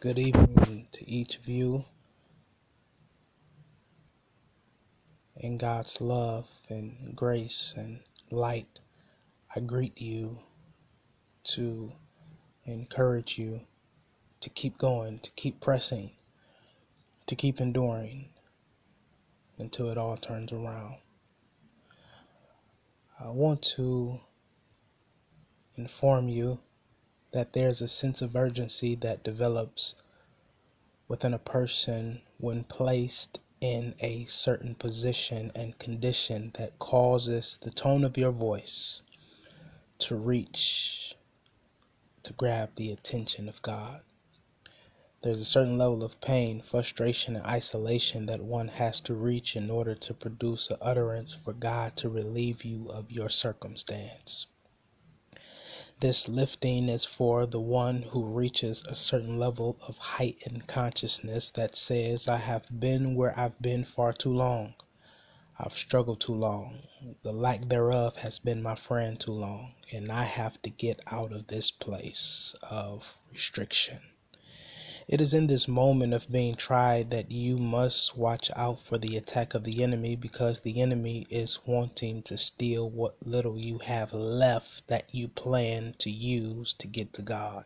Good evening to each of you. In God's love and grace and light, I greet you to encourage you to keep going, to keep pressing, to keep enduring until it all turns around. I want to inform you that there's a sense of urgency that develops within a person when placed in a certain position and condition that causes the tone of your voice to reach, to grab the attention of God. There's a certain level of pain, frustration, and isolation that one has to reach in order to produce an utterance for God to relieve you of your circumstance. This lifting is for the one who reaches a certain level of heightened consciousness that says, I have been where I've been far too long. I've struggled too long. The lack thereof has been my friend too long, and I have to get out of this place of restriction. It is in this moment of being tried that you must watch out for the attack of the enemy because the enemy is wanting to steal what little you have left that you plan to use to get to God.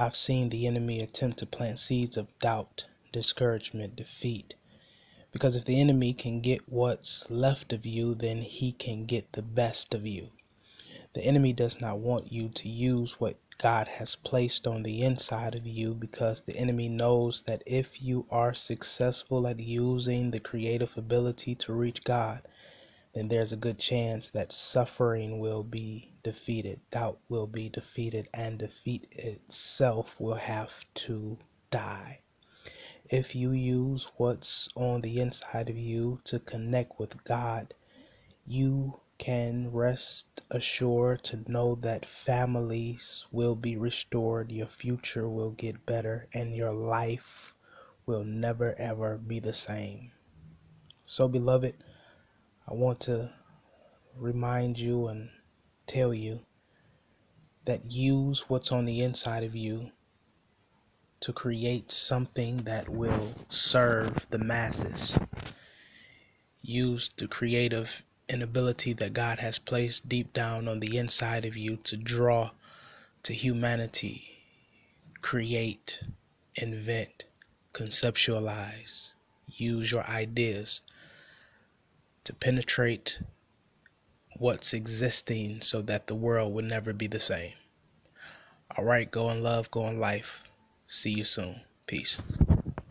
I've seen the enemy attempt to plant seeds of doubt, discouragement, defeat. Because if the enemy can get what's left of you, then he can get the best of you. The enemy does not want you to use what God has placed on the inside of you because the enemy knows that if you are successful at using the creative ability to reach God, then there's a good chance that suffering will be defeated, doubt will be defeated, and defeat itself will have to die. If you use what's on the inside of you to connect with God, you can rest assured to know that families will be restored, your future will get better, and your life will never ever be the same. So, beloved, I want to remind you and tell you that use what's on the inside of you to create something that will serve the masses. Use the creative an ability that God has placed deep down on the inside of you to draw to humanity, create, invent, conceptualize, use your ideas to penetrate what's existing so that the world will never be the same. All right, go in love, go in life. See you soon. Peace.